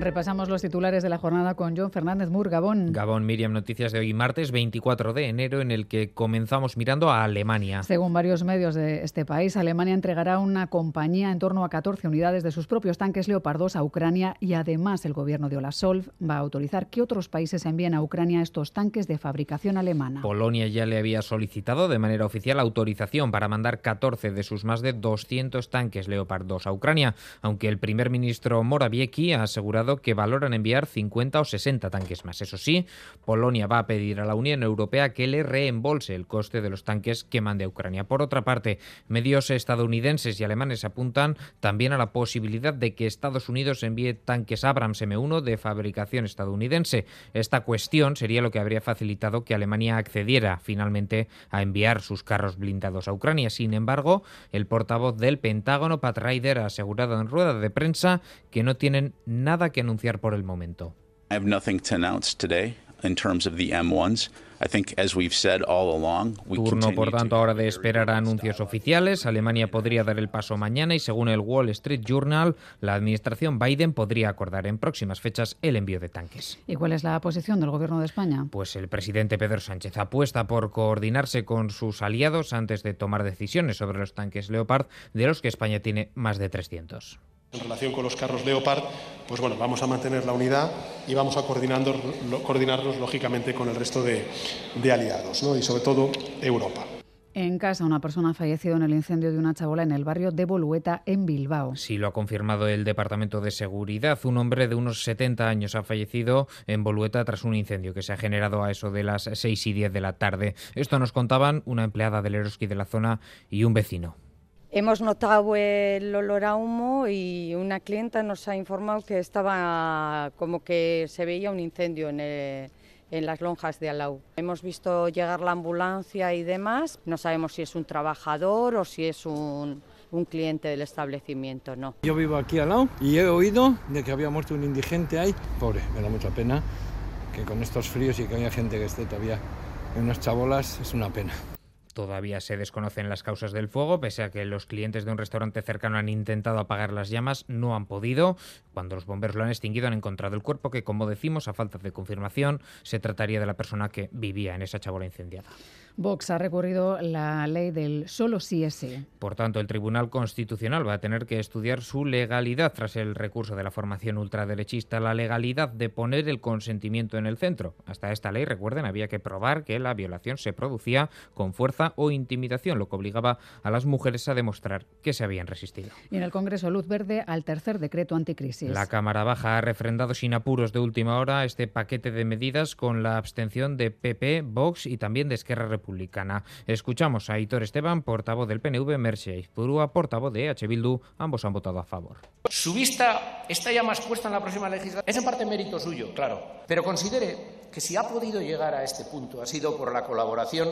Repasamos los titulares de la jornada con John Fernández Mur, Gabón. Gabón, Miriam, noticias de hoy, martes 24 de enero, en el que comenzamos mirando a Alemania. Según varios medios de este país, Alemania entregará una compañía en torno a 14 unidades de sus propios tanques Leopard 2 a Ucrania y además el gobierno de Olaf Scholz va a autorizar que otros países envíen a Ucrania estos tanques de fabricación alemana. Polonia ya le había solicitado de manera oficial autorización para mandar 14 de sus más de 200 tanques Leopard 2 a Ucrania, aunque el primer ministro Morawiecki ha asegurado que valoran enviar 50 o 60 tanques más. Eso sí, Polonia va a pedir a la Unión Europea que le reembolse el coste de los tanques que mande a Ucrania. Por otra parte, medios estadounidenses y alemanes apuntan también a la posibilidad de que Estados Unidos envíe tanques Abrams M1 de fabricación estadounidense. Esta cuestión sería lo que habría facilitado que Alemania accediera finalmente a enviar sus carros blindados a Ucrania. Sin embargo, el portavoz del Pentágono, Pat Ryder, ha asegurado en rueda de prensa que no tienen nada que anunciar por el momento. I have nothing to announce today in terms of the M1s. I think, as we've said all along, we Turno, por tanto, ahora de esperar a anuncios oficiales. Alemania podría dar el paso mañana y, según el Wall Street Journal, la administración Biden podría acordar en próximas fechas el envío de tanques. ¿Y cuál es la posición del Gobierno de España? Pues el presidente Pedro Sánchez apuesta por coordinarse con sus aliados antes de tomar decisiones sobre los tanques Leopard, de los que España tiene más de 300. En relación con los carros Leopard, pues bueno, vamos a mantener la unidad y vamos a coordinando, coordinarnos lógicamente con el resto de, de aliados ¿no? y sobre todo Europa. En casa, una persona ha fallecido en el incendio de una chabola en el barrio de Bolueta, en Bilbao. Sí, lo ha confirmado el Departamento de Seguridad. Un hombre de unos 70 años ha fallecido en Bolueta tras un incendio que se ha generado a eso de las 6 y 10 de la tarde. Esto nos contaban una empleada del Eroski de la zona y un vecino. Hemos notado el olor a humo y una clienta nos ha informado que estaba como que se veía un incendio en, el, en las lonjas de Alau. Hemos visto llegar la ambulancia y demás. No sabemos si es un trabajador o si es un, un cliente del establecimiento, no. Yo vivo aquí al lado y he oído de que había muerto un indigente ahí. Pobre, me da mucha pena que con estos fríos y que haya gente que esté todavía en unas chabolas, es una pena. Todavía se desconocen las causas del fuego, pese a que los clientes de un restaurante cercano han intentado apagar las llamas, no han podido. Cuando los bomberos lo han extinguido han encontrado el cuerpo que, como decimos, a falta de confirmación, se trataría de la persona que vivía en esa chabola incendiada. Vox ha recurrido la ley del solo sí es sí. Por tanto, el Tribunal Constitucional va a tener que estudiar su legalidad tras el recurso de la formación ultraderechista, la legalidad de poner el consentimiento en el centro. Hasta esta ley, recuerden, había que probar que la violación se producía con fuerza o intimidación, lo que obligaba a las mujeres a demostrar que se habían resistido. Y en el Congreso, luz verde al tercer decreto anticrisis. La Cámara Baja ha refrendado sin apuros de última hora este paquete de medidas con la abstención de PP, Vox y también de Esquerra Republicana. Escuchamos a Aitor Esteban, portavoz del PNV, Merche Purúa, portavoz de H. Bildu. Ambos han votado a favor. Su vista está ya más puesta en la próxima legislatura. Es en parte mérito suyo, claro. Pero considere que si ha podido llegar a este punto ha sido por la colaboración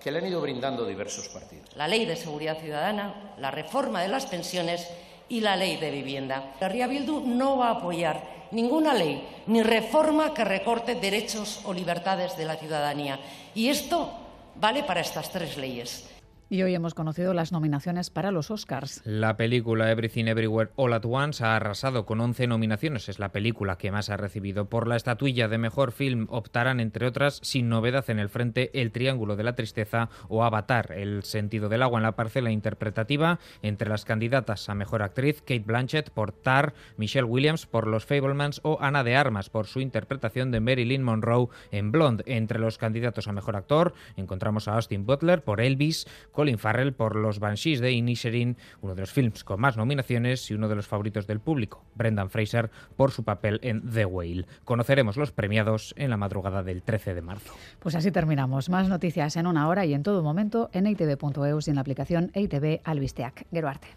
que le han ido brindando diversos partidos. La ley de seguridad ciudadana, la reforma de las pensiones y la ley de vivienda. La Ría Bildu no va a apoyar ninguna ley ni reforma que recorte derechos o libertades de la ciudadanía. Y esto vale para estas tres leyes. Y hoy hemos conocido las nominaciones para los Oscars. La película Everything Everywhere All at Once ha arrasado con 11 nominaciones. Es la película que más ha recibido. Por la estatuilla de mejor film optarán, entre otras, sin novedad en el frente, El Triángulo de la Tristeza o Avatar, El sentido del agua en la parcela interpretativa. Entre las candidatas a mejor actriz, Kate Blanchett por Tar, Michelle Williams por Los Fablemans o Ana de Armas por su interpretación de Marilyn Monroe en Blonde. Entre los candidatos a mejor actor, encontramos a Austin Butler por Elvis, Colin Farrell por Los Banshees de Inisherin, uno de los films con más nominaciones y uno de los favoritos del público, Brendan Fraser por su papel en The Whale. Conoceremos los premiados en la madrugada del 13 de marzo. Pues así terminamos. Más noticias en una hora y en todo momento en itv.eus y en la aplicación ITV Albisteac. Geruarte.